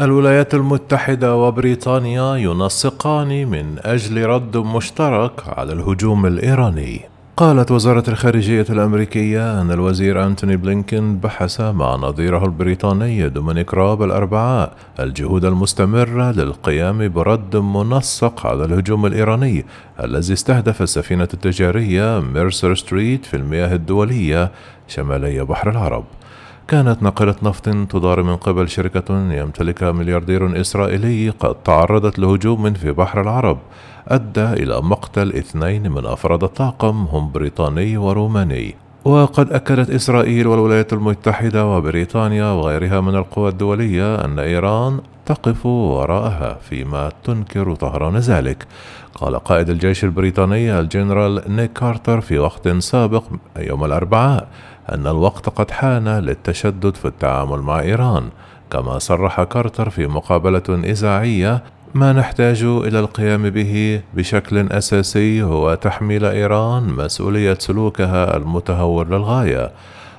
الولايات المتحدة وبريطانيا ينسقان من أجل رد مشترك على الهجوم الإيراني. قالت وزارة الخارجية الأمريكية أن الوزير أنتوني بلينكين بحث مع نظيره البريطاني دومينيك راب الأربعاء الجهود المستمرة للقيام برد منسق على الهجوم الإيراني الذي استهدف السفينة التجارية ميرسر ستريت في المياه الدولية شمالي بحر العرب. كانت ناقلة نفط تدار من قبل شركة يمتلكها ملياردير إسرائيلي قد تعرضت لهجوم في بحر العرب أدى إلى مقتل اثنين من أفراد الطاقم هم بريطاني وروماني. وقد أكدت إسرائيل والولايات المتحدة وبريطانيا وغيرها من القوى الدولية أن إيران تقف وراءها فيما تنكر طهران ذلك. قال قائد الجيش البريطاني الجنرال نيك كارتر في وقت سابق يوم الأربعاء أن الوقت قد حان للتشدد في التعامل مع إيران كما صرح كارتر في مقابلة إذاعية ما نحتاج إلى القيام به بشكل أساسي هو تحميل إيران مسؤولية سلوكها المتهور للغاية.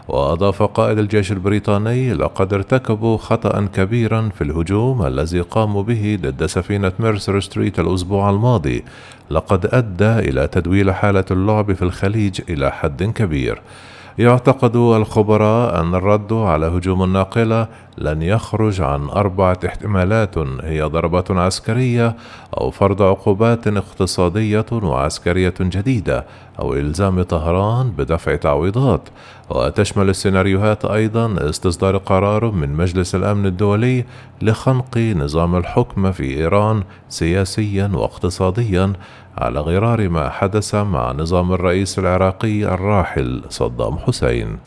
وأضاف قائد الجيش البريطاني لقد ارتكبوا خطأ كبيرا في الهجوم الذي قاموا به ضد سفينة ميرسر ستريت الأسبوع الماضي. لقد أدى إلى تدويل حالة اللعب في الخليج إلى حد كبير. يعتقد الخبراء أن الرد على هجوم الناقلة لن يخرج عن أربعة احتمالات. هي ضربة عسكرية أو فرض عقوبات اقتصادية وعسكرية جديدة أو إلزام طهران بدفع تعويضات. وتشمل السيناريوهات أيضا استصدار قرار من مجلس الأمن الدولي لخنق نظام الحكم في إيران سياسيا واقتصاديا على غرار ما حدث مع نظام الرئيس العراقي الراحل صدام حسين.